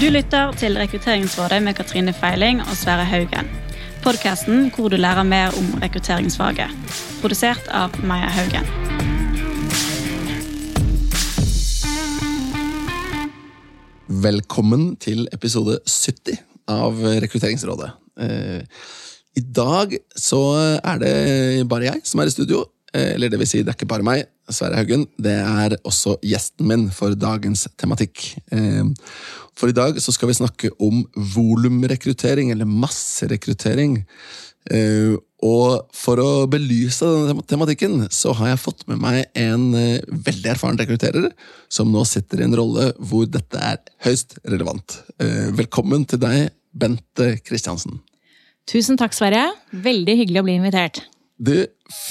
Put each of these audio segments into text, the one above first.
Du lytter til Rekrutteringsrådet med Katrine Feiling og Sverre Haugen. Podkasten hvor du lærer mer om rekrutteringsfaget. Produsert av Maja Haugen. Velkommen til episode 70 av Rekrutteringsrådet. Eh, I dag så er det bare jeg som er i studio. Eh, eller det vil si, det er ikke bare meg, Sverre Haugen. Det er også gjesten min for dagens tematikk. For i dag så skal vi snakke om volumrekruttering, eller masserekruttering. Eh, og for å belyse denne tematikken, så har jeg fått med meg en eh, veldig erfaren rekrutterer, som nå sitter i en rolle hvor dette er høyst relevant. Eh, velkommen til deg, Bente Kristiansen. Tusen takk, Sverre. Veldig hyggelig å bli invitert. Du,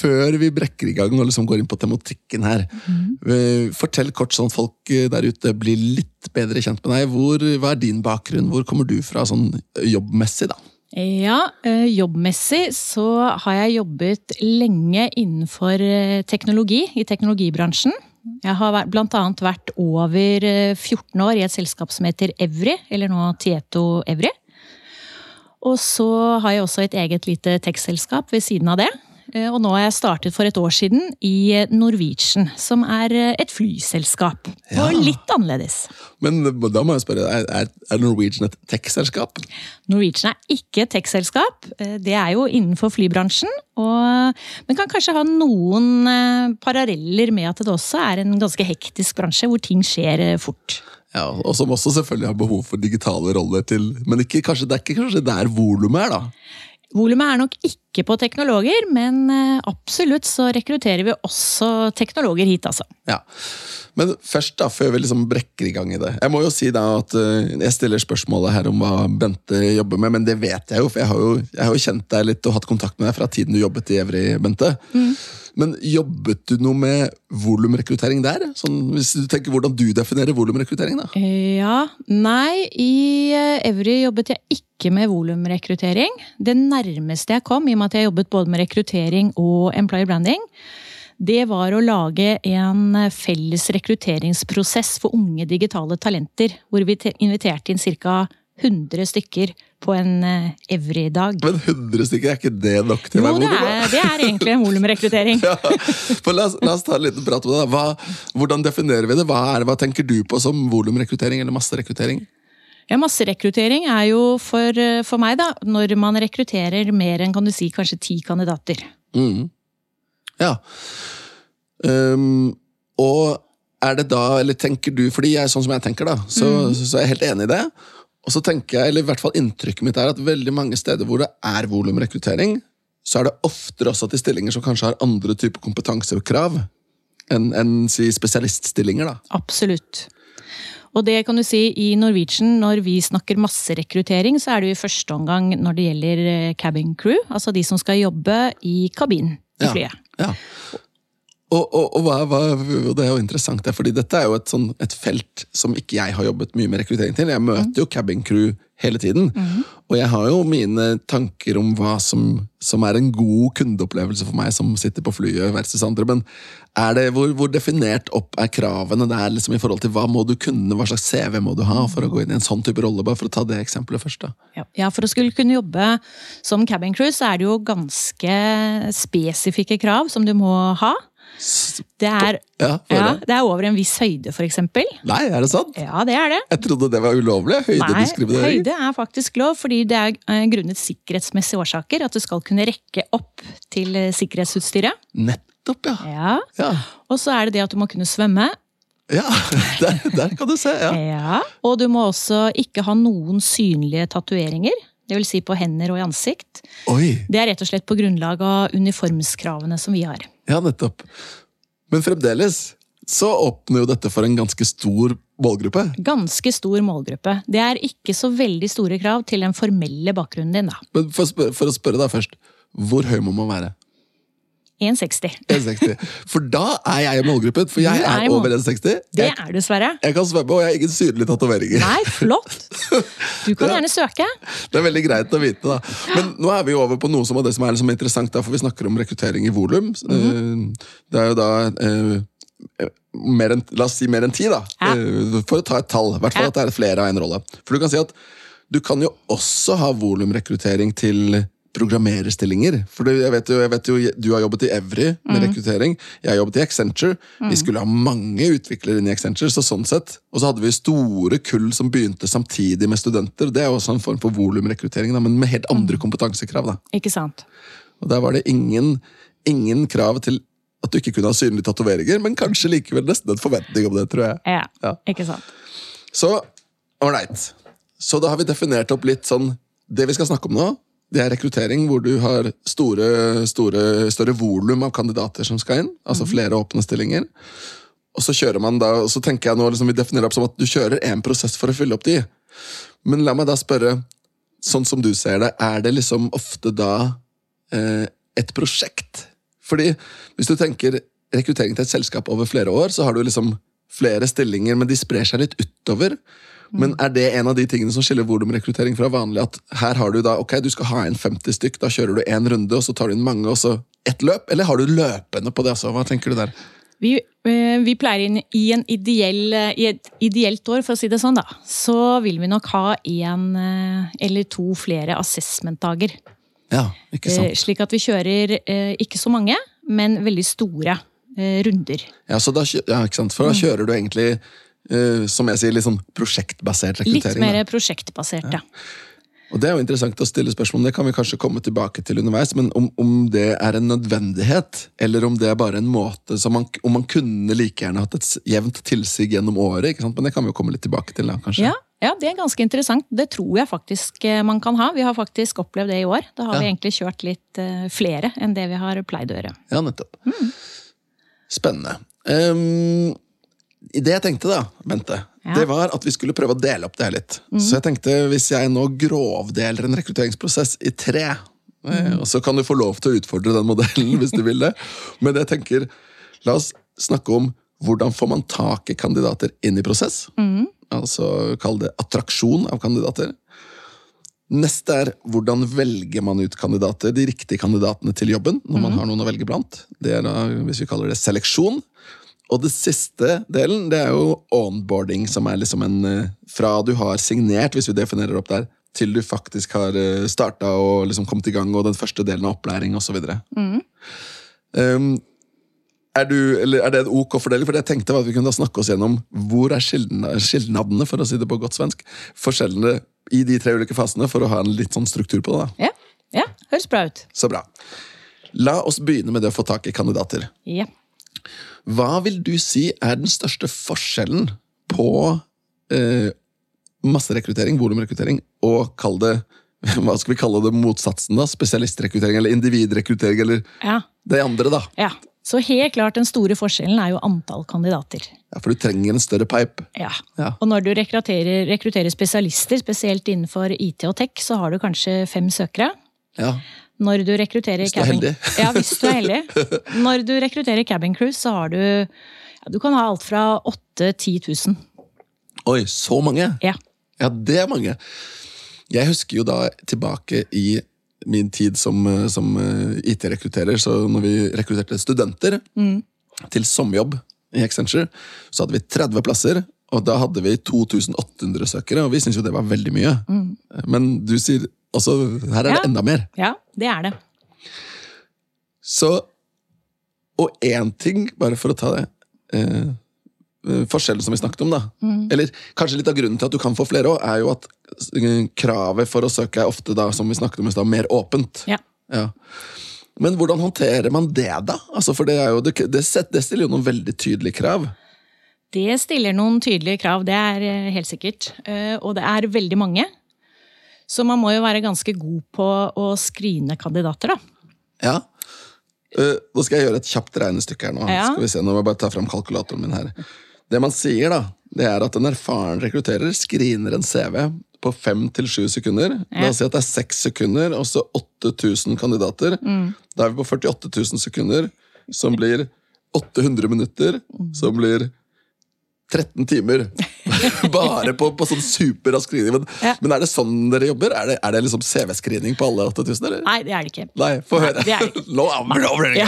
før vi brekker i gang og liksom går inn på tematikken her, mm. fortell kort sånn folk eh, der ute blir litt bedre kjent med deg. Hvor, hva er din bakgrunn? Hvor kommer du fra sånn jobbmessig, da? Ja, eh, jobbmessig så har jeg jobbet lenge innenfor eh, teknologi, i teknologibransjen. Jeg har bl.a. vært over eh, 14 år i et selskap som heter Evry, eller nå Tieto Evry. Og så har jeg også et eget lite tech-selskap ved siden av det. Eh, Og nå har jeg startet for et år siden i Norwegian, som er eh, et flyselskap. Ja. Og litt annerledes. Men da må jeg spørre, er, Norwegian et tech-selskap? Norwegian er ikke et tech-selskap. Eh, Det er jo innenfor flybransjen. Og, men kan kanskje ha noen eh, paralleller med at det også er en ganske hektisk bransje, hvor ting skjer eh, fort. Ja, Og som også selvfølgelig har behov for digitale roller til Men ikke, kanskje, det er ikke kanskje der volumet er, da? Volumet er nok ikke på teknologer, men eh, absolutt så rekrutterer vi også teknologer hit, altså. Ja. Men først, da, før vi liksom brekker i gang i det Jeg må jo si da at eh, jeg stiller spørsmålet her om hva Bente jobber med, men det vet jeg jo, for jeg har jo, jeg har jo kjent deg litt og hatt kontakt med deg fra tiden du jobbet i Evry, Bente. Men jobbet du noe med volumrekruttering der? Sånn, hvis du tenker hvordan du definerer volumrekruttering, da? Ja, nei, i eh, Evry jobbet jeg ikke med volumrekruttering. Det nærmeste jeg kom, i og med at jeg jobbet både med rekruttering og employer branding, det var å lage en felles rekrutteringsprosess for unge digitale talenter, hvor vi inviterte inn ca. 100 stykker på en eh, Evry-dag. Men 100 stykker, er ikke det nok til å Jo, være det volum? er, det er egentlig en volumrekruttering. Ja, la la oss ta en liten prat om det. Hva, hvordan definerer vi det? Hva, er, hva tenker du på som volumrekruttering eller masserekruttering? Ja, Masserekruttering er jo for, eh, for meg, da, når man rekrutterer mer enn kan du si, kanskje ti kandidater. Mm. Ja. Um, og er det da, eller tenker du, fordi jeg er sånn som jeg tenker, da, så, så er jeg helt enig i det. Og så tenker jeg, eller i hvert fall inntrykket mitt er at veldig mange steder hvor det er volumrekruttering, så er det oftere også til stillinger som kanskje har andre typer kompetanse og krav enn enn, si, spesialiststillinger. da. Absolutt. Og det kan du si i Norwegian, når vi snakker masserekruttering, så er det jo i første omgang når det gjelder eh, cabin crew, altså de som skal jobbe i kabinen i flyet. Ja. Ja. Og, og, og, hva, og det er jo interessant, det, fordi dette er jo et, sånn, et felt som ikke jeg har jobbet mye med rekruttering til. Jeg møter jo cabin crew hele tiden. Og jeg har jo mine tanker om hva som, som er en god kundeopplevelse for meg som sitter på flyet versus andre. Men det, hvor, hvor definert opp er kravene det er liksom i forhold til hva må du kunne, hva slags CV må du ha for å gå inn i en sånn type rolle? Bare for å ta det eksempelet først. da. Ja. ja, for å skulle kunne jobbe som cabin crew, så er det jo ganske spesifikke krav som du må ha. Det er, Ja, ja, det. er over en viss høyde, eksempel. Nei, er det sant? Ja, det er det. Jeg trodde det var ulovlig. Nei, Høydediskriminering. høyde er faktisk lov, fordi det er eh, grunnet sikkerhetsmessige årsaker. At du skal kunne rekke opp til eh, sikkerhetsutstyret. Nettopp, ja. Ja. ja. Og så er det det at du må kunne svømme. Ja, der, der kan du se. ja. Ja. Og du må også ikke ha noen synlige tatoveringer. Det vil si på hender og i ansikt. Oi, Det er rett og slett på grunnlag av uniformskravene som vi har. Ja nettopp. Men fremdeles så åpner jo dette for en ganske stor målgruppe. Ganske stor målgruppe. Det er ikke så veldig store krav til den formelle bakgrunnen din, da. Men for, å spørre- for å spørre deg først, hvor høy må man være? 1,60. 1,60. For da er jeg i målgruppen, for jeg er er over 1,60. Det Jeg, er du, Sverre. jeg kan svømme, og jeg har ingen synlige tatoveringer. Nei, flott! Du kan Ja. gjerne søke. Det er veldig greit å vite, da. Men nå er vi jo over på noe som er det som er liksom interessant, da, for vi snakker om rekruttering i volum. Mm -hmm. Det er jo da eh, mer enn, la oss si mer enn ti, da. Ja. Eh, For å ta et tall. I hvert fall Ja. at det er flere av en rolle. For du kan si at du kan jo også ha volumrekruttering til programmererstillinger. For jeg, vet jo, jeg vet jo, Du har jobbet i Evry med rekruttering. Jeg har jobbet i Accenture. Vi skulle ha mange utviklere inn i Accenture. så sånn sett. Og så hadde vi store kull som begynte samtidig med studenter. Det er også en form for volumrekruttering, men med helt andre kompetansekrav. da. Ikke sant? Og Der var det ingen, ingen krav til at du ikke kunne ha synlige tatoveringer, men kanskje likevel nesten en forventning om det, tror jeg. Ja, Ja. ikke sant. Så ålreit. Så da har vi definert opp litt sånn Det vi skal snakke om nå, det er rekruttering hvor du har store, store, større volum av kandidater som skal inn. Altså flere åpne stillinger. Og så kjører man da, og så tenker jeg nå liksom vi definerer opp som at du kjører en prosess for å fylle opp de. Men la meg da spørre, sånn som du ser det, er det liksom ofte da eh, et prosjekt? Fordi hvis du tenker rekruttering til et selskap over flere år, så har du liksom flere stillinger, men de sprer seg litt utover. Men er det en av de tingene som skiller volumrekruttering fra vanlig? At her har du da, ok, du skal ha inn 50 stykk, da kjører du én runde, og så tar du inn mange, og så ett løp? Eller har du løpende på det? også? Hva tenker du der? Vi, eh, vi pleier inn i, en ideell, eh, i et ideelt år, for å si det sånn, da, så vil vi nok ha én eller to flere assessment-dager. Ja, ikke Eh, sant? Slik at vi kjører eh, ikke så mange, men veldig store eh, runder. Ja, så da, ja, ikke sant? For da kjører du egentlig, eh, som jeg sier, litt sånn prosjektbasert rekruttering. Litt mer prosjektbasert, ja. Og det er jo interessant å stille spørsmål om, det kan vi kanskje komme tilbake til underveis, men om, om det er en nødvendighet, eller om det er bare en måte som man, om man kunne like gjerne hatt et jevnt tilsig gjennom året, ikke sant? Men det kan vi jo komme litt tilbake til da, kanskje. Ja, ja, det er ganske interessant. Det tror jeg faktisk eh, man kan ha. Vi har faktisk opplevd det i år. Da har Ja. vi egentlig kjørt litt eh, flere enn det vi har pleid å gjøre. Ja, nettopp. Spennende. Ehm, det jeg tenkte da, Bente, Ja. det var at vi skulle prøve å dele opp det her litt. Så jeg tenkte, hvis jeg nå grovdeler en rekrutteringsprosess i tre, mm. og så kan du få lov til å utfordre den modellen hvis du vil det, men jeg tenker, la oss snakke om hvordan får man tak i kandidater inn i prosess, altså kall det attraksjon av kandidater. Neste er hvordan velger man ut kandidater, de riktige kandidatene til jobben, når man har noen å velge blant. Det er da, hvis vi kaller det seleksjon. Og det siste delen, det er jo onboarding, som er liksom en eh, Fra du har signert, hvis vi definerer opp der, til du faktisk har starta og liksom kommet i gang, og den første delen av opplæring osv. Um, er, du, eller er det en ok fordeling? For jeg tenkte at vi kunne snakke oss gjennom hvor er skilna- skilnadene, for å si det på godt svensk, forskjellene i de tre ulike fasene, for å ha en litt sånn struktur på det. da. Ja, ja høres bra ut. Så bra. La oss begynne med det å få tak i kandidater. Ja. Hva vil du si er den største forskjellen på eh, masserekruttering, volumrekruttering, og kall det hva skal vi kalle det motsatsen, da? Spesialistrekruttering eller individrekruttering, eller Ja, det andre, da. ja. Så helt klart den store forskjellen er jo antall kandidater. Ja, For du trenger en større pipe. Ja. Ja. Og når du rekrutterer, rekrutterer spesialister, spesielt innenfor IT og tech, så har du kanskje fem søkere. Ja, Når du rekrutterer Hvis du er heldig. Ja, hvis du er heldig. Når du rekrutterer cabin crew, så har du ja, Du kan ha alt fra 8 10 000. Oi, så mange! Ja. Ja, det er mange. Jeg husker jo da tilbake i min tid som, eh, som eh, IT-rekrutterer, så når vi rekrutterte studenter til sommerjobb i Accenture, så hadde vi 30 plasser, og da hadde vi 2800 søkere, og vi syntes jo det var veldig mye. Men du sier altså, her er det Ja. enda mer. ja, det er det. Så Og én ting, bare for å ta det eh, Forskjellen som vi snakket om, da. Eller kanskje litt av grunnen til at du kan få flere òg, er jo at eh, kravet for å søke er ofte, da, som vi snakket om i stad, mer åpent. Ja. Ja. Men hvordan håndterer man det, da? Altså, for det, jo, det, det, stiller jo noen veldig tydelige krav. Det stiller noen tydelige krav, det er eh, helt sikkert. Eh, Og det er veldig mange. Så man må jo være ganske god på å skrine kandidater, da. Ja. Eh, nå skal jeg gjøre et kjapt regnestykke her nå. Ja. Skal vi se, nå må jeg bare ta fram kalkulatoren min her. Det man sier, da, det er at en erfaren rekrutterer screener en CV på fem til sju sekunder. La oss si at det er seks sekunder, og så 8000 kandidater. Mm. Da er vi på 48 000 sekunder, som blir 800 minutter, som blir 13 timer. bare på, på sånn superrask screening. Men, Ja. men er det sånn dere jobber? Er det, er det liksom CV-screening på alle 8000, eller? Nei, det er det ikke. Nei, få høre. det er det ikke. Ja.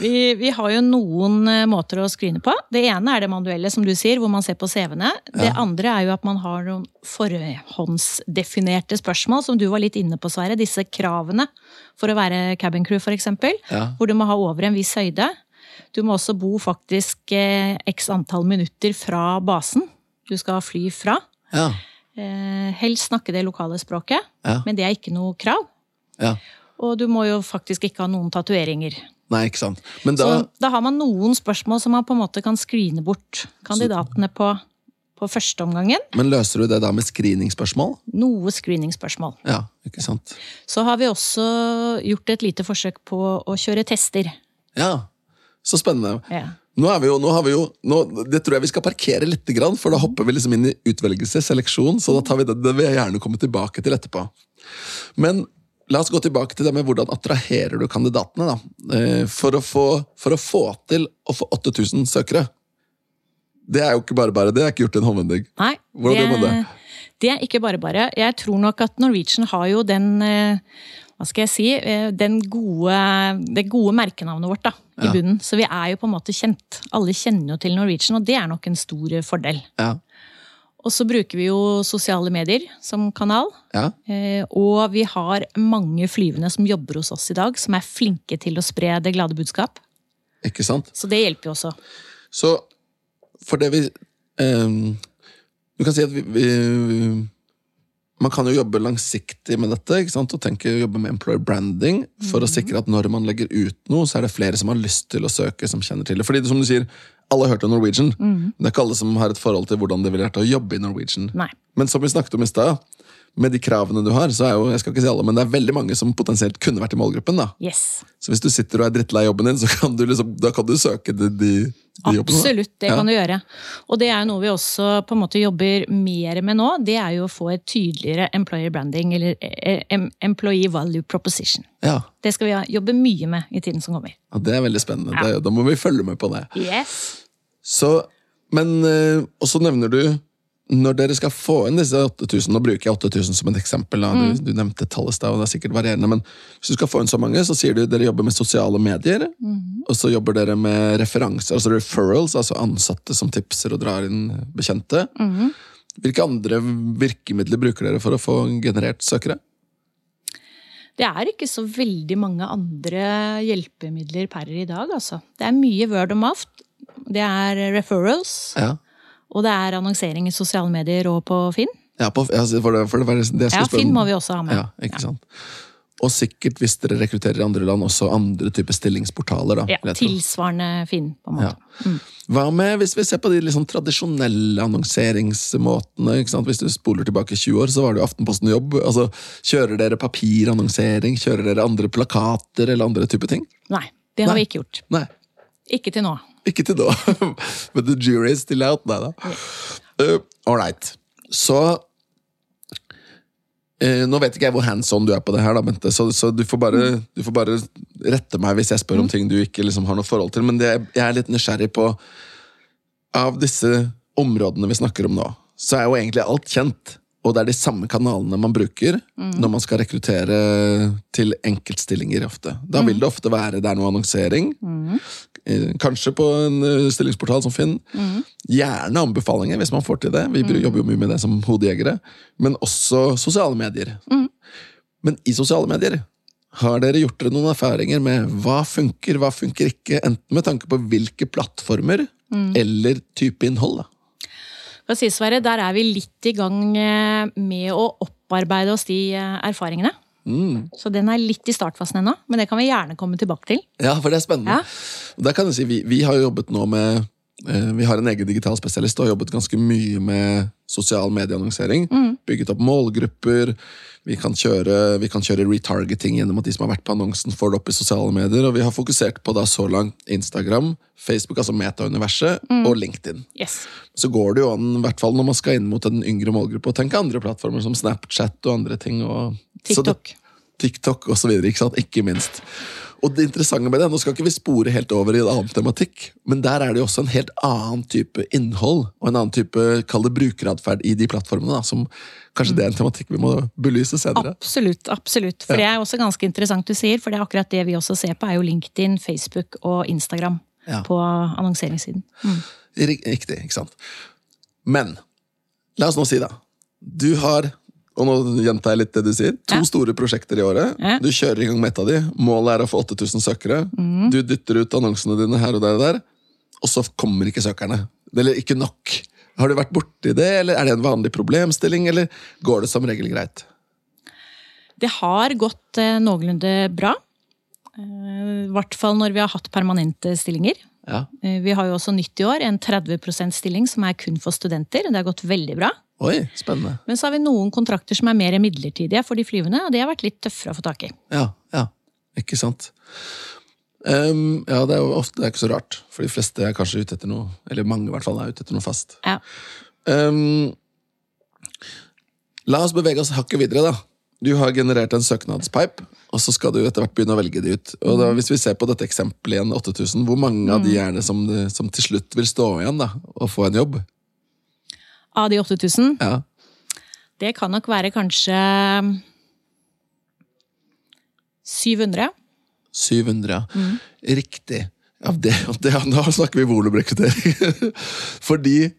Vi, vi har jo noen eh, måter å screene på. Det ene er det manuelle, som du sier, hvor man ser på CV-ene. Det andre er jo at man har noen forhåndsdefinerte spørsmål, som du var litt inne på, Sverre. Disse kravene for å være cabin crew, eksempel. Ja. Hvor du må ha over en viss høyde. Du må også bo faktisk eh, x antall minutter fra basen du skal fly fra. Ja, Eh, helst snakke det lokale språket, Ja. men det er ikke noe krav. ja. Og du må jo faktisk ikke ha noen tatoveringer. Nei, ikke sant. Men da, Så da har man noen spørsmål som man på en måte kan screene bort kandidatene på, på første omgangen. men løser du det da med screeningspørsmål? Noe screeningspørsmål. Ja, ikke sant. Så har vi også gjort et lite forsøk på å kjøre tester. Ja, så spennende. Ja. Nå er vi jo, nå har vi jo nå, Det tror jeg vi skal parkere litt, for da hopper vi liksom inn i utvelgelse, seleksjon. Så da tar vi det, det vil jeg gjerne komme tilbake til etterpå. Men la oss gå tilbake til det med hvordan attraherer du kandidatene. da. Eh, For å få, for å få til å få 8000 søkere. Det er jo ikke bare bare. Det er ikke gjort i en håndvending. Nei, Hvordan gjør man det? det er ikke bare bare. Jeg tror nok at Norwegian har jo den eh, hva skal jeg si, eh, den gode, det gode merkenavnet vårt da, i Ja. bunnen. Så vi er jo på en måte kjent. Alle kjenner jo til Norwegian, og det er nok en stor fordel. Ja. Og så bruker vi jo sosiale medier som kanal. ja. Eh, Og vi har mange flyvende som jobber hos oss i dag, som er flinke til å spre det glade budskap. Ikke sant? Så det hjelper jo også. Så for det vi ehm, Du kan si at vi, vi Man kan jo jobbe langsiktig med dette ikke sant? og tenke å jobbe med employer branding for å sikre at når man legger ut noe, så er det flere som har lyst til å søke, som kjenner til det. Fordi som du sier, alle har hørt om Norwegian. Men det er ikke alle som har et forhold til hvordan det ville vært å jobbe i Norwegian. Nei. Men som vi snakket om i stad, med de kravene du har, så er jo, jeg skal ikke si alle, men det er veldig mange som potensielt kunne vært i målgruppen. da. Yes. Så hvis du sitter og er drittlei jobben din, så kan du liksom, da kan du søke de, de, Absolutt, jobbene. Absolutt, det Ja. kan du gjøre. Og det er noe vi også på en måte jobber mer med nå. Det er jo å få et tydeligere employer branding, eller eh, em- employee value proposition. Ja, Det skal vi jobbe mye med i tiden som kommer. ja, det er veldig spennende. Ja. Det, da må vi følge med på det. Yes. Så, men, også Og så nevner du når dere skal få inn disse 8000, nå bruker jeg 8000 som et eksempel. Mm. Du, du nevnte tallet og det er sikkert varierende, men hvis du skal få inn så mange, så sier du dere jobber med sosiale medier, Mm. og så jobber dere med referanser, altså referrals, altså ansatte som tipser og drar inn bekjente. Mm. Hvilke andre virkemidler bruker dere for å få generert søkere? Det er ikke så veldig mange andre hjelpemidler per i dag, altså. Det er mye word of mouth. Det er referrals. Ja, Og det er annonsering i sosiale medier og på Finn. ja på, ja for det, for det det Ja, Finn må vi også ha med. Ja, ikke sant? Og sikkert, hvis dere rekrutterer i andre land, også andre typer stillingsportaler. da. Ja, tilsvarende Finn, på en Ja. måte. Hva med hvis vi ser på de sånn tradisjonelle annonseringsmåtene? Hvis du spoler tilbake 20 år, så var det jo Aftenposten Jobb. altså Kjører dere papirannonsering? Kjører dere andre plakater eller andre typer ting? Nei, det har Nei. vi ikke gjort. Nei, Ikke til nå. Ikke til nå. Men the jury is still out. Nei da. Uh, all right. Så uh, Nå vet ikke jeg hvor hands on du er på det her, da, Bente, så, så du, får bare, du får bare rette meg hvis jeg spør om ting du ikke liksom har noe forhold til. Men det, jeg er litt nysgjerrig på Av disse områdene vi snakker om nå, så er jo egentlig alt kjent. Og det er de samme kanalene man bruker når man skal rekruttere til enkeltstillinger. ofte. Da vil det ofte være det er noe annonsering. mm. Kanskje på en eh, stillingsportal som Finn. Gjerne anbefalinger, hvis man får til det. Vi jobber jo mye med det som hodejegere. Men også sosiale medier. Men i sosiale medier har dere gjort dere noen erfaringer med hva funker, hva funker ikke, enten med tanke på hvilke plattformer eller type innhold. da. Hva si Sverre, der er vi litt i gang eh, med å opparbeide oss de eh, erfaringene. Mm. Så den er litt i startfasen ennå, men det kan vi gjerne komme tilbake til. Ja, for det er spennende. Ja. Der kan jeg si, vi, vi har jo jobbet nå med eh, Vi har en egen digital spesialist og har jobbet ganske mye med sosial medieannonsering. Bygget opp målgrupper. Vi kan, kjøre, vi kan kjøre retargeting gjennom at de som har vært på annonsen, får det opp i sosiale medier. Og vi har fokusert på da så langt Instagram, Facebook, altså Meta-universet, og LinkedIn. Yes. Så går det jo an, i hvert fall når man skal inn mot en yngre målgruppe, å tenke andre plattformer som Snapchat og andre ting. Og, så det- TikTok. TikTok og så videre, ikke sant? Ikke minst. Og det interessante med det, Nå skal ikke vi spore helt over i en annen tematikk, men der er det jo også en helt annen type innhold og en annen type kall det brukeratferd i de plattformene. da, som Kanskje det er en tematikk vi må belyse senere. Absolutt. absolutt. For det er også ganske interessant du sier, for det er akkurat det vi også ser på, er jo LinkedIn, Facebook og Instagram Ja. på annonseringssiden. Mm. Riktig, ikke sant. Men la oss nå si, da. Du har, og nå gjentar jeg litt det du sier, to Ja. store prosjekter i året. Ja. Du kjører i gang med et av de. Målet er å få 8000 søkere. Mm. Du dytter ut annonsene dine her og der og der, og så kommer ikke søkerne. Eller ikke nok. Har du vært borti det, eller er det en vanlig problemstilling, eller går det som regel greit? Det har gått eh, noenlunde bra. Eh, I hvert fall når vi har hatt permanente stillinger. Ja. Eh, Vi har jo også nytt i år en 30% stilling som er kun for studenter. Det har gått veldig bra. Oi, spennende. Men så har vi noen kontrakter som er mer midlertidige for de flyvende, og det har vært litt tøffere å få tak i. Ja, ja. Ikke sant. Um, ja, det er jo ofte det er ikke så rart, for de fleste er kanskje ute etter noe Eller mange, i hvert fall, er ute etter noe fast. Ja. Um, la oss bevege oss hakket videre, da. Du har generert en søknadspipe, og så skal du etter hvert begynne å velge de ut. Og da, Hvis vi ser på dette eksempelet igjen, 8000, hvor mange av de er det som, som til slutt vil stå igjen da, og få en jobb? Av de 8000, Ja, det kan nok være kanskje 700. 700, ja. Riktig. Ja, det, det, da snakker vi volumrekruttering. Fordi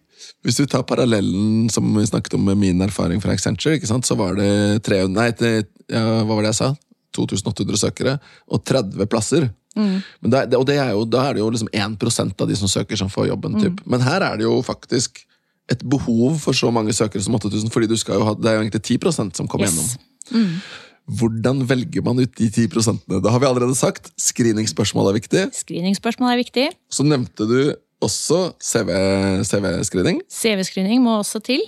hvis vi tar parallellen som vi snakket om med min erfaring fra Accenture, så var det 300, nei, det- ja, hva var det jeg sa? 2800 søkere og 30 plasser. Men da, det, og det er jo, da er det jo liksom 1% av de som søker, som får jobben. Typ. Men her er det jo faktisk et behov for så mange søkere som 8000, fordi du skal jo ha, det er jo egentlig 10% som kommer Yes. gjennom. Hvordan velger man ut de 10 prosentene? Det har vi allerede sagt. Screeningspørsmål er viktig. Screeningspørsmål er viktig. Så nevnte du også CV CV-screening. CV-screening må også til.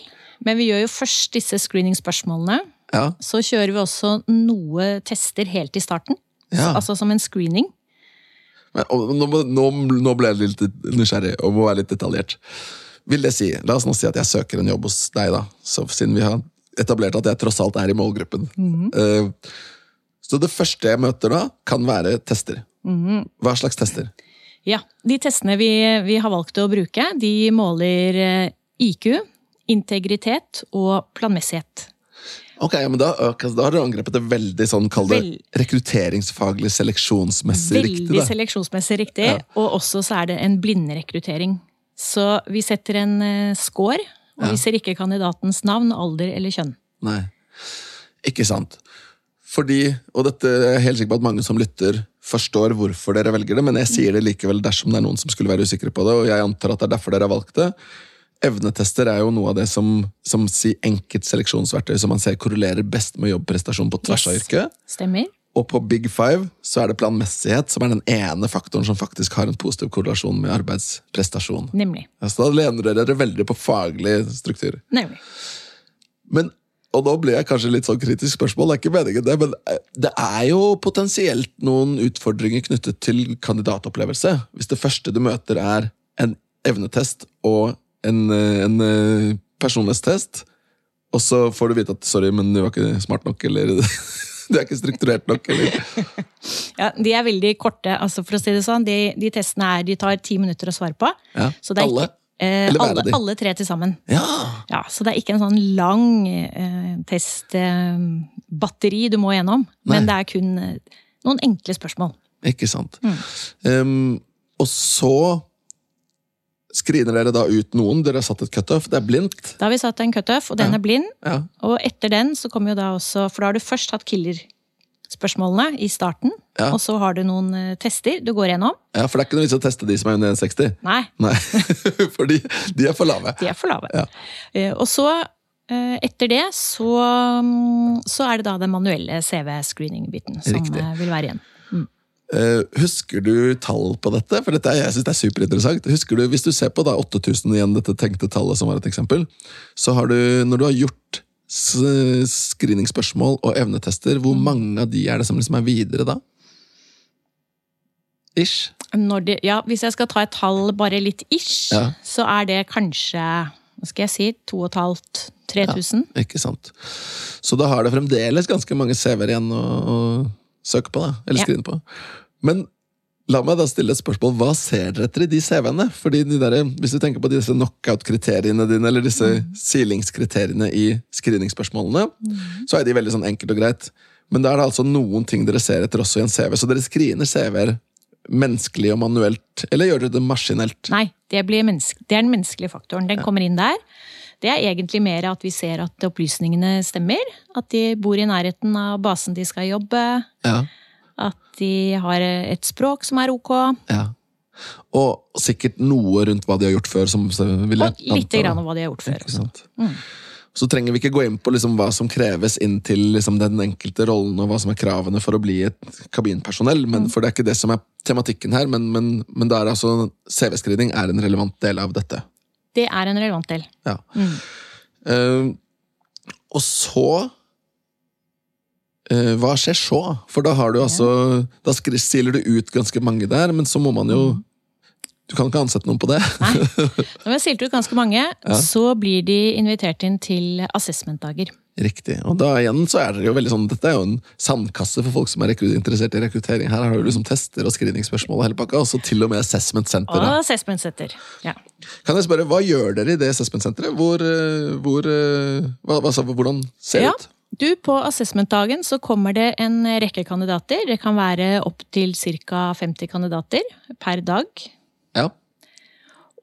Men vi gjør jo først disse screeningspørsmålene. ja. Så kjører vi også noe tester helt i starten. Ja. Altså som en screening. Men, og nå, nå, nå ble jeg litt nysgjerrig og må være litt detaljert. Vil det si, La oss nå si at jeg søker en jobb hos deg, da, så siden vi har etablert at jeg tross alt er i målgruppen. Eh, så det første jeg møter da, kan være tester. Hva slags tester? Ja, De testene vi, vi har valgt å bruke, de måler eh, IQ, integritet og planmessighet. Ok, men da, ok, da har du angrepet det veldig sånn, kall det Vel- rekrutteringsfaglig, seleksjonsmessig riktig. Veldig seleksjonsmessig riktig. Ja. Og også så er det en blindrekruttering. Så vi setter en eh, score, og vi ser ikke kandidatens navn, alder eller kjønn. Nei. Ikke sant. Fordi, og dette er helt sikker på at mange som lytter, forstår hvorfor dere velger det, men jeg sier det likevel dersom det er noen som skulle være usikre på det, og jeg antar at det er derfor dere har valgt det. Evnetester er jo noe av det som, som si enkelt seleksjonsverktøy som man ser korrelerer best med jobbprestasjon på tvers av yrket. Stemmer? Og på Big Five så er det planmessighet som er den ene faktoren som faktisk har en positiv korrelasjon med arbeidsprestasjon. Nemlig. Så da lener dere dere veldig på faglig struktur. Nemlig. Men, og nå blir jeg kanskje litt sånn kritisk spørsmål, det er ikke meningen det, men eh, det er jo potensielt noen utfordringer knyttet til kandidatopplevelse. Hvis det første du møter er en evnetest og en, eh, en eh, personlighetstest, og så får du vite at sorry, men du var ikke smart nok, eller du er ikke strukturert nok, eller Ja, De er veldig korte. altså for å si det sånn. De, de testene er, de tar ti minutter å svare på. ja, Så det alle. Ikke, eh, alle, alle tre til sammen. Ja, Ja, Så det er ikke en sånn lang eh, testbatteri du må gjennom. Nei. Men det er kun eh, noen enkle spørsmål. ikke sant. Um, og så screener dere da ut noen. Dere har satt et cutoff. Det er blindt. Da har vi satt en cutoff, og den Ja. er blind. Ja, Og etter den så kommer jo da også For da har du først hatt killer-spørsmålene i starten. Ja. Og så har du noen eh, tester du går gjennom. ja, For det er ikke noe vits å teste de som er under 1,60. Nei, Nei, for de er for lave. de er for lave. Eh, Og så, eh, etter det, så, mm, så er det da den manuelle CV-screening-biten som Riktig. vil være igjen. Eh, husker du tall på dette? For dette er, jeg synes det er superinteressant. Husker du, Hvis du ser på da 8000 igjen, dette tenkte tallet som var et eksempel, så har du, når du har gjort screeningspørsmål og evnetester, hvor mange av de er det som liksom er videre da? Ish? Når det, ja, hvis jeg skal ta et tall bare litt ish, Ja. så er det kanskje hva skal jeg si, 2500-3000. Ikke sant. Så da har det fremdeles ganske mange CV-er igjen å, å søke på, da. Eller Ja. skrine på. Men la meg da stille et spørsmål. Hva ser dere etter i de CV-ene? Fordi de der, Hvis du tenker på disse knockout-kriteriene dine, eller disse silingskriteriene i screeningspørsmålene, så er de veldig sånn enkelt og greit. Men da er det altså noen ting dere ser etter også i en CV. Så dere screener CV-er menneskelig og manuelt, eller gjør dere det maskinelt? Nei, det, det er den menneskelige faktoren. Den kommer inn der. Det er egentlig mer at vi ser at opplysningene stemmer. At de bor i nærheten av basen de skal jobbe. Ja. At de har et språk som er ok. ja. Og sikkert noe rundt hva de har gjort før. Som vil jeg Og lite grann om hva de har gjort før. Sant? Så trenger vi ikke gå inn på liksom hva som kreves inn til liksom den enkelte rollen, og hva som er kravene for å bli et kabinpersonell, men, for det er ikke det som er tematikken her. Men, men, men er altså CV-screening er en relevant del av dette. Det er en relevant del. Ja. Eh, og så uh, Hva skjer så? For da har du altså Da siler du ut ganske mange der, men så må man jo Du kan ikke ansette noen på det. Når vi har silt ut ganske mange, så blir de invitert inn til assessment-dager. Riktig. Og da igjen så er det jo veldig sånn Dette er jo en sandkasse for folk som er interessert i rekruttering. Her har du liksom tester og screeningspørsmål og hele pakka, og så til og med assessment Og assessment center. Ja. Kan jeg spørre, hva gjør dere i det assessment senteret? Hvor, eh, hvor eh, hva, altså, hvordan ser det Ja. ut? Du, På assessment-dagen så kommer det en rekke kandidater. Det kan være opptil ca. 50 kandidater per dag. Ja.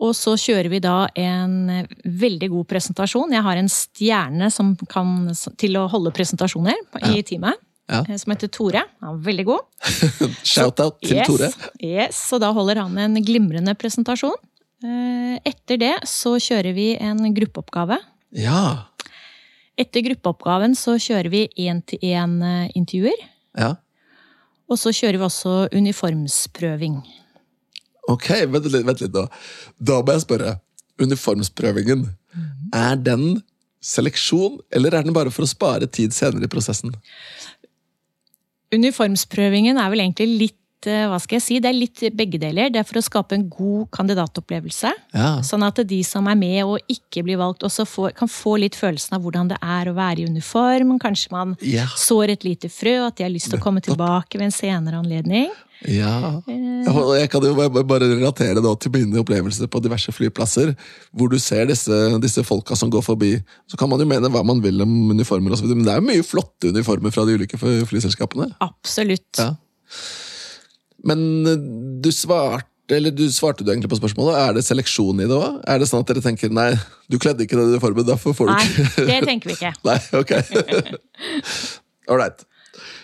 Og så kjører vi da en veldig god presentasjon. Jeg har en stjerne som kan, til å holde presentasjoner i teamet. Ja. eh, Som heter Tore. Han er veldig god. Shout-out til yes, Tore. Yes, og da holder han en glimrende presentasjon. Eh, Etter det så kjører vi en gruppeoppgave. Ja. Etter gruppeoppgaven så kjører vi én-til-én-intervjuer. ja. Og så kjører vi også uniformsprøving. Ok, vent litt, vent litt nå. Da må jeg spørre. Uniformsprøvingen, er den seleksjon, eller er den bare for å spare tid senere i prosessen? Uniformsprøvingen er vel egentlig litt eh, hva skal jeg si, det er litt begge deler. Det er for å skape en god kandidatopplevelse. Ja. Sånn at de som er med og ikke blir valgt, også får, kan få litt følelsen av hvordan det er å være i uniform. Kanskje man Ja. sår et lite frø, at de har lyst til å komme tilbake ved en senere anledning. Ja. Jeg, jeg kan jo bare- relatere det til mine opplevelser på diverse flyplasser, hvor du ser disse, disse folka som går forbi. Så kan man jo mene hva man vil om uniformer, og så men det er jo mye flotte uniformer fra de ulike flyselskapene. Absolutt. Ja. Men eh, du svarte eller du svarte du egentlig på spørsmålet. Er det seleksjon i det òg? Er det sånn at dere tenker nei, du kledde ikke det du forberedte, derfor får du ikke Nei, det tenker vi ikke. Nei, ok. Ålreit.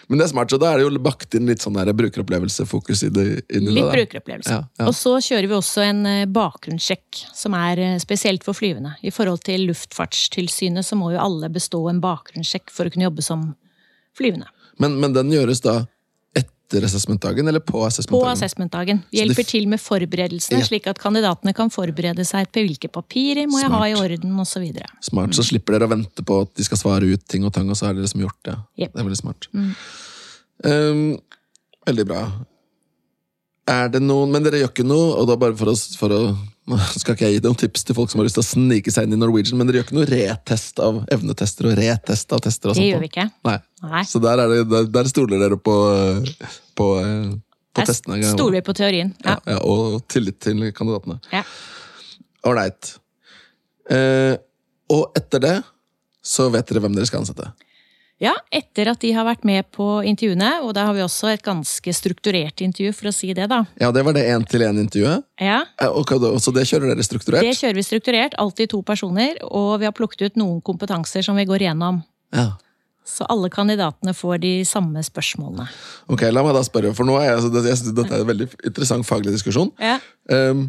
Men det er smart, så da er det jo bakt inn litt sånn der brukeropplevelsefokus i det. inn i det, Litt da. brukeropplevelse. Ja, ja. Og så kjører vi også en eh, bakgrunnssjekk, som er eh, spesielt for flyvende. I forhold til Luftfartstilsynet så må jo alle bestå en bakgrunnssjekk for å kunne jobbe som flyvende. Men, men den gjøres da etter assessment-dagen, eller på På assessment-dagen? assessment-dagen. Vi hjelper til med forberedelsene, Ja. slik at kandidatene kan forberede seg på hvilke papirer må jeg ha i Smart. orden, osv. Smart, så slipper dere å vente på at de skal svare ut ting og tang, og så har dere liksom gjort det. Yep. Det er veldig smart. Um, veldig bra. Er det noen Men dere gjør ikke noe, og da bare for å, for å skal ikke jeg gi noen tips til folk som har lyst til å snike seg inn i Norwegian, men dere gjør ikke noe retest av evnetester og retest av tester? og Det gjør vi ikke. Nei. Nei. Så der, er det, der, der stoler dere på, på, eh, på Der testene? stoler vi på teorien. Ja, Ja. ja, og tillit til kandidatene. Ja. Ålreit. Eh, og etter det så vet dere hvem dere skal ansette. Ja, etter at de har vært med på intervjuene, og da har vi også et ganske strukturert intervju, for å si det, da. Ja, det var det én-til-én-intervjuet. Ja, Og så det kjører dere strukturert? Det kjører vi strukturert, alltid to personer, og vi har plukket ut noen kompetanser som vi går gjennom. Ja. Så alle kandidatene får de samme spørsmålene. Ok, La meg da spørre, for nå er jeg, altså, jeg synes dette er en veldig interessant faglig diskusjon. Ja. Um,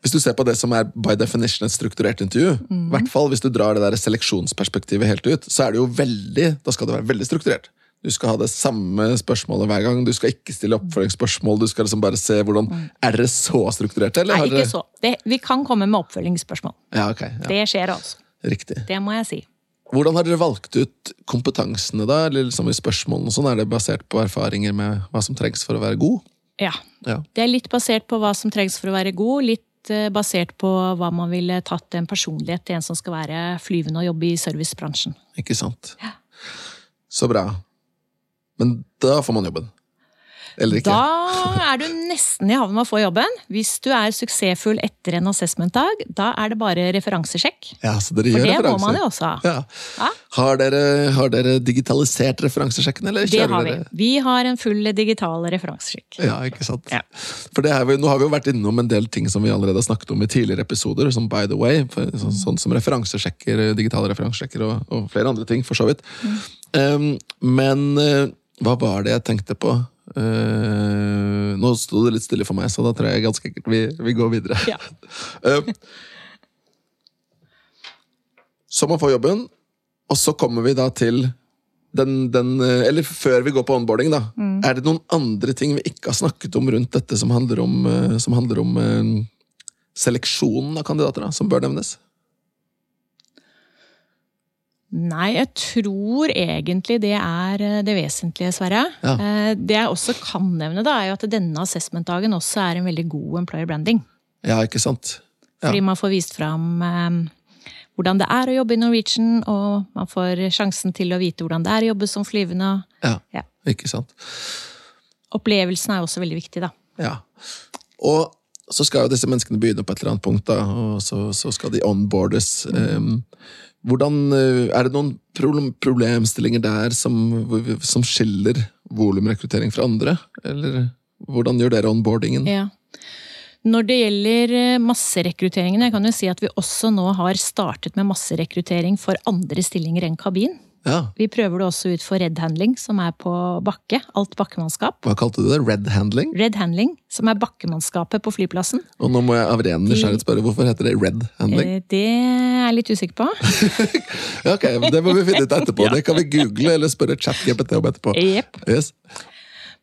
hvis du ser på det som er by definition et strukturert intervju, i Mhm. hvert fall hvis du drar det der seleksjonsperspektivet helt ut, så er det jo veldig da skal det være veldig strukturert. Du skal ha det samme spørsmålet hver gang. Du skal ikke stille oppfølgingsspørsmål. Du skal liksom bare se hvordan Er dere så strukturerte, eller? Nei, ikke så. Det, vi kan komme med oppfølgingsspørsmål. Ja, ok. Ja. Det skjer altså. Riktig. Det må jeg si. Hvordan har dere valgt ut kompetansene, da? Eller liksom i spørsmålene sånn? Er det basert på erfaringer med hva som trengs for å være god? Ja. Ja. Det er litt basert på hva som trengs for å være god, litt eh, basert på hva man ville tatt en personlighet til en som skal være flyvende og jobbe i servicebransjen. Ikke sant? Så bra. Men da får man jobben. Eller ikke? Da er du nesten i havn med å få jobben. Hvis du er suksessfull etter en assessment-dag, da er det bare referansesjekk. Ja, så dere gjør For det det må man jo også ha. Ja. Ja. Har, dere, har dere digitalisert referansesjekken, eller Det har vi. dere Vi har en full digital referansesjekk. Ja, ikke sant? Ja. For det er vi, Nå har vi jo vært innom en del ting som vi allerede har snakket om i tidligere episoder, som by the way, for, så, sånn som referansesjekker, digitale referansesjekker og, og flere andre ting, for så vidt. Um, men uh, hva var det jeg tenkte på? Eh, nå sto det litt stille for meg, så da tror jeg ganske enkelt vi, vi går videre. Ja. uh, så man får jobben, og så kommer vi da til den, den eh, Eller før vi går på onboarding, da. Er det noen andre ting vi ikke har snakket om rundt dette som handler om, som handler om seleksjonen av kandidater, da, som bør nevnes? Nei, jeg tror egentlig det er eh, det vesentlige, Sverre. Ja. Eh, Det jeg også kan nevne, da, er jo at denne assessment-dagen også er en veldig god employer branding. Ja, ikke sant? Ja. Fordi man får vist fram eh, hvordan det er å jobbe i Norwegian, og man får sjansen til å vite hvordan det er å jobbe som flyvende. Ja, Ja. ikke sant? Opplevelsen er også veldig viktig, da. Ja. Og så skal jo disse menneskene begynne på et eller annet punkt, da, og så, så skal de onboardes. Um, hvordan, eh, er det noen problem, problemstillinger der som, som skiller volumrekruttering fra andre? Eller hvordan gjør dere onboardingen? Ja. Når det gjelder eh, masserekrutteringen, jeg kan jo si at vi også nå har startet med masserekruttering for andre stillinger enn kabin. Ja, Vi prøver det også ut for red handling, som er på bakke. Alt bakkemannskap. Hva kalte du det? Red handling? Red handling, som er bakkemannskapet på flyplassen. Og nå må jeg av ren nysgjerrighet spørre, hvorfor heter det red handling? Eh, Det er jeg litt usikker på. Ok, Det må vi finne ut etterpå. Det kan vi google eller spørre ChatGPT om etterpå. Yep. Yes.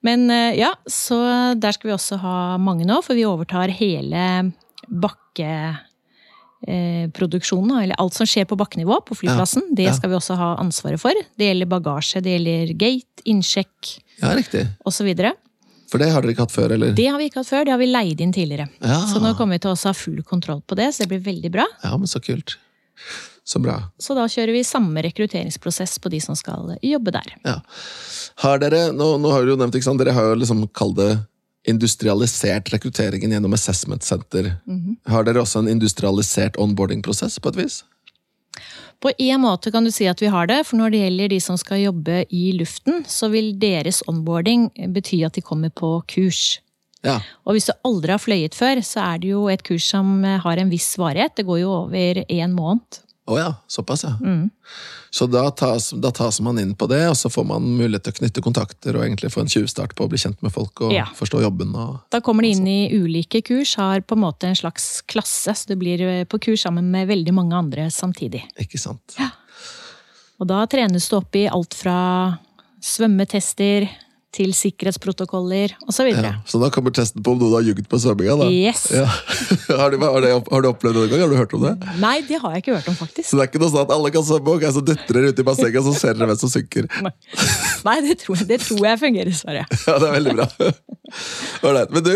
Men eh, ja, så der skal vi også ha mange nå, for vi overtar hele bakkeproduksjonen, eller alt som skjer på bakkenivå på flyplassen. Det ja. skal vi også ha ansvaret for. Det gjelder bagasje, det gjelder gate, innsjekk Ja, osv. For det har dere ikke hatt før, eller? Det har vi ikke hatt før, det har vi leid inn tidligere. Ja. Så nå kommer vi til å ha full kontroll på det, så det blir veldig bra. Ja, men så kult. Så bra. Så da kjører vi samme rekrutteringsprosess på de som skal jobbe der. Ja. Har dere, nå, nå har dere jo nevnt, ikke sant, dere har jo liksom kalt det industrialisert rekrutteringen gjennom Assessment Center. Har dere også en industrialisert onboarding-prosess på et vis? På en måte kan du si at vi har det, for når det gjelder de som skal jobbe i luften, så vil deres onboarding bety at de kommer på kurs. Ja. Og hvis du aldri har fløyet før, så er det jo et kurs som har en viss varighet. Det går jo over en måned. Å ja, såpass ja. Så da tas, da tas man inn på det, og så får man mulighet til å knytte kontakter og egentlig få en tjuvstart på å bli kjent med folk og Ja. forstå jobben. Og, Da kommer de inn i ulike kurs, har på en måte en slags klasse, så du blir på kurs sammen med veldig mange andre samtidig. ikke sant? Og da trenes du opp i alt fra svømmetester til sikkerhetsprotokoller osv. Ja. Så da kommer testen på om noen har jugd på svømminga, da. Yes. Ja. har, du, har, du opplevd det noen gang? Har du hørt om det? Nei, det har jeg ikke hørt om, faktisk. Så det er ikke noe sånn at alle kan svømme, ok, så dytter dere ut i bassenget, og så ser dere hvem som synker. Nei, det tror jeg, det tror jeg fungerer, Sverre. Ja, det er veldig bra. Alright. Men du,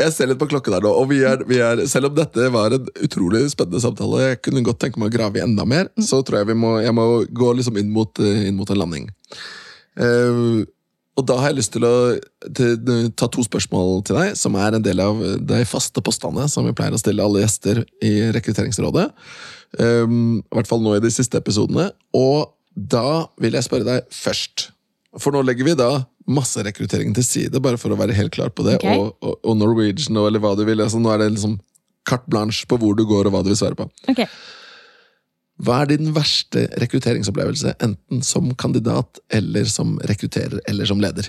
jeg ser litt på klokken her nå, og vi er, vi er, selv om dette var en utrolig spennende samtale, jeg kunne godt tenke meg å grave i enda mer, så tror jeg vi må, jeg må gå liksom inn mot, eh, inn mot en landing. Eh, og da har jeg lyst til å til, ta to spørsmål til deg, som er en del av de faste postene som vi pleier å stille alle gjester i Rekrutteringsrådet. Um, I hvert fall nå i de siste episodene. Og da vil jeg spørre deg først. For nå legger vi da masserekrutteringen til side, bare for å være helt klar på det. Okay. Og, og, og Norwegian og eller hva du vil. Altså, nå er det liksom carte blanche på hvor du går og hva du vil svare på. Ok. Hva er din verste rekrutteringsopplevelse, enten som kandidat eller som rekrutterer eller som leder?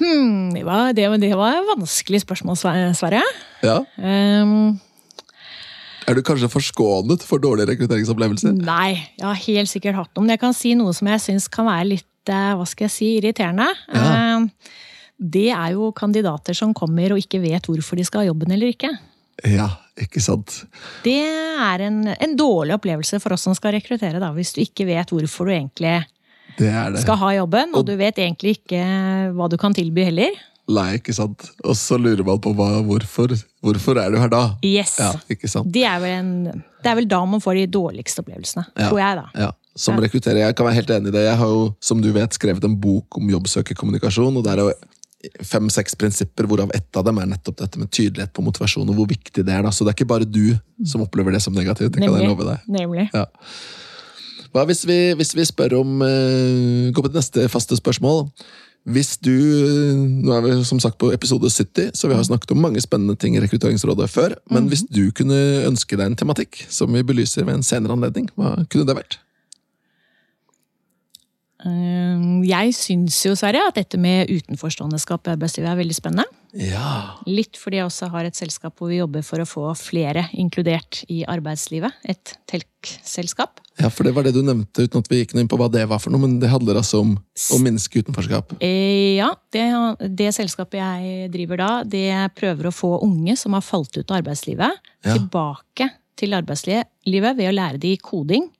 Hmm, det, var, det, det var et vanskelig spørsmål, Sverre. Ja, Um, Er du kanskje forskånet for dårlige rekrutteringsopplevelser? nei, jeg har helt sikkert hatt noe. Men jeg kan si noe som jeg syns kan være litt eh, hva skal jeg si, irriterende. Ja. Um, det er jo kandidater som kommer og ikke vet hvorfor de skal ha jobben eller ikke. Ja, ikke sant? Det er en, en dårlig opplevelse for oss som skal rekruttere, da, hvis du ikke vet hvorfor du egentlig Det det. skal ha jobben, og du vet egentlig ikke hva du kan tilby heller. Nei, ikke sant? Og så lurer man på hva, hvorfor. Hvorfor er du her da? Yes. Ja? Det, er vel en, det er vel da man får de dårligste opplevelsene, Ja. tror jeg, da. Ja, som rekrutterer. Jeg kan være helt enig i det. Jeg har jo, som du vet, skrevet en bok om jobbsøkerkommunikasjon, og der er jo fem-seks prinsipper, hvorav ett av dem er nettopp dette med tydelighet på motivasjon, og hvor viktig det er. da. Så det er ikke bare du som opplever det som negativt. det kan jeg love deg. Nemlig. Ja. Hva hvis vi, hvis vi spør om uh, Gå på det neste faste spørsmål. Hvis du Nå er vi som sagt på episode 70, så vi har snakket om mange spennende ting i Rekrutteringsrådet før. Men hvis du kunne ønske deg en tematikk som vi belyser ved en senere anledning, hva kunne det vært? Eh, Jeg syns jo, Sverre, at dette med utenforståendeskap i arbeidslivet er veldig spennende. Ja. Litt fordi jeg også har et selskap hvor vi jobber for å få flere inkludert i arbeidslivet. Et TELK-selskap. ja, for det var det du nevnte, uten at vi gikk inn på hva det var for noe. Men det handler altså om å minske utenforskap. Eh, Ja, det, det selskapet jeg driver da, det prøver å få unge som har falt ut av arbeidslivet, Ja. tilbake til arbeidslivet ved å lære de koding.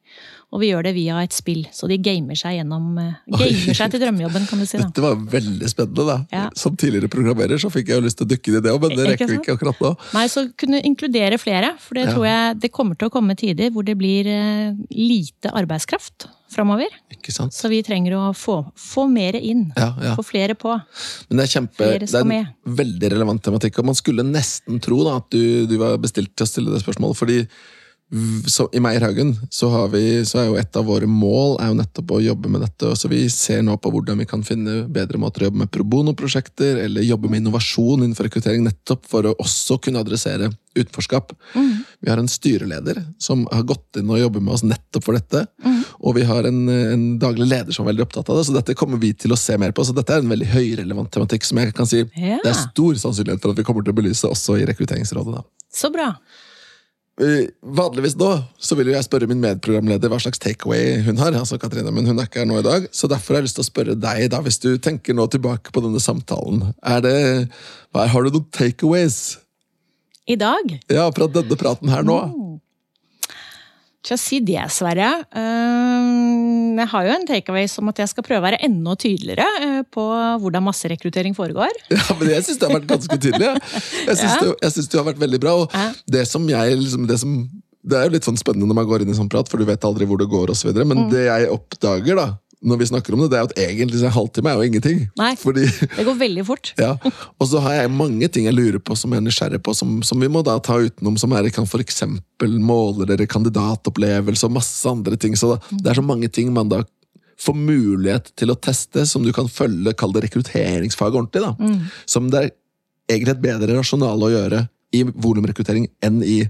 Og vi gjør det via et spill, så de gamer seg gjennom eh, Gamer seg til drømmejobben, kan du si. da. Dette var veldig spennende. da. Ja. Som tidligere programmerer så fikk jeg jo lyst til å dykke inn i det òg, men det rekker vi ikke akkurat nå. Nei, så kunne inkludere flere, for det Ja. tror jeg det kommer til å komme tider hvor det blir eh, lite arbeidskraft framover. Ikke sant? Så vi trenger å få, få mer inn. Ja, ja. Få flere på. Men det er kjempe, det er en med. veldig relevant tematikk, og man skulle nesten tro da, at du, du var bestilt til å stille det spørsmålet, fordi så, i Meierhaugen så, har vi, så er jo et av våre mål er jo nettopp å jobbe med dette, så vi ser nå på hvordan vi kan finne bedre måter å jobbe med pro bono-prosjekter, eller jobbe med innovasjon innenfor rekruttering, nettopp for å også kunne adressere utenforskap. Vi har en styreleder som har gått inn og jobber med oss nettopp for dette, og vi har en, en daglig leder som er veldig opptatt av det, så dette kommer vi til å se mer på. Så dette er en veldig høyrelevant tematikk som jeg kan si Ja. det er stor sannsynlighet for at vi kommer til å belyse også i Rekrutteringsrådet. da. Så bra. Eh, Vanligvis nå så vil jeg spørre min medprogramleder hva slags takeaway hun har. altså Katrine, Men hun er ikke her nå i dag, så derfor har jeg lyst til å spørre deg, da, hvis du tenker nå tilbake på denne samtalen. Er det, Har du noen takeaways I dag ja, fra denne praten her nå? Å si det, Sverre. Jeg har jo en takeaway som at jeg skal prøve å være enda tydeligere øh, på hvordan masserekruttering foregår. Ja, men Jeg syns det har vært ganske tydelig. ja. Jeg syns Ja. det, det har vært veldig bra. og Ja. det som jeg liksom, det, som, det er jo litt sånn spennende når man går inn i sånn prat, for du vet aldri hvor det går, videre, Men Mm. det jeg oppdager da, når vi snakker om det, det er at egentlig så en halvtime er jo ingenting. Nei. Fordi Det går veldig fort. Ja, og så har jeg mange ting jeg lurer på som jeg er nysgjerrig på, som, som vi må da ta utenom, som er kan for eksempel måle dere kandidatopplevelse og masse andre ting. Så da, det er så mange ting man da får mulighet til å teste, som du kan følge, kall det rekrutteringsfag ordentlig, da. Som det er egentlig et bedre rasjonale å gjøre i volumrekruttering enn i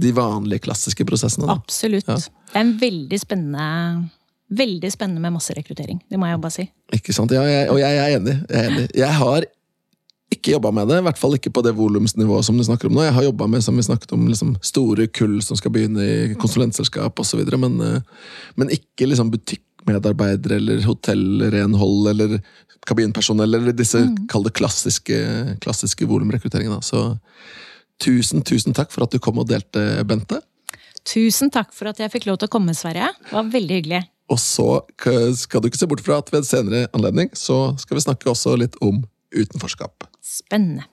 de vanlige klassiske prosessene. Da. Absolutt. Ja. Det er en veldig spennende Veldig spennende med masserekruttering. Det må jeg bare si. Ikke sant? Ja, jeg, og jeg er enig. Jeg, er enig. jeg har ikke jobba med det, i hvert fall ikke på det volumsnivået som du snakker om nå. Jeg har jobba med som vi snakket om, liksom, store kull som skal begynne i konsulentselskap osv., men, eh, men ikke liksom butikkmedarbeidere eller hotellrenhold eller kabinpersonell eller disse kall det klassiske, klassiske volumrekrutteringene. Så tusen, tusen takk for at du kom og delte, Bente. Tusen takk for at jeg fikk lov til å komme, Sverre. Det var veldig hyggelig. Og så skal du ikke se bort fra at ved en senere anledning så skal vi snakke også litt om utenforskap. Spennende.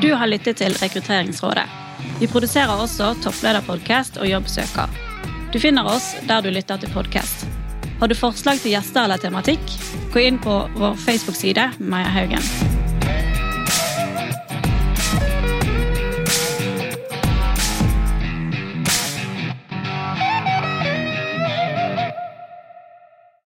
Du har lyttet til Rekrutteringsrådet. Vi produserer også Topplederpodkast og Jobbsøker. Du finner oss der du lytter til podkast. Har du forslag til gjester eller tematikk, gå inn på vår Facebook-side Maja Haugen.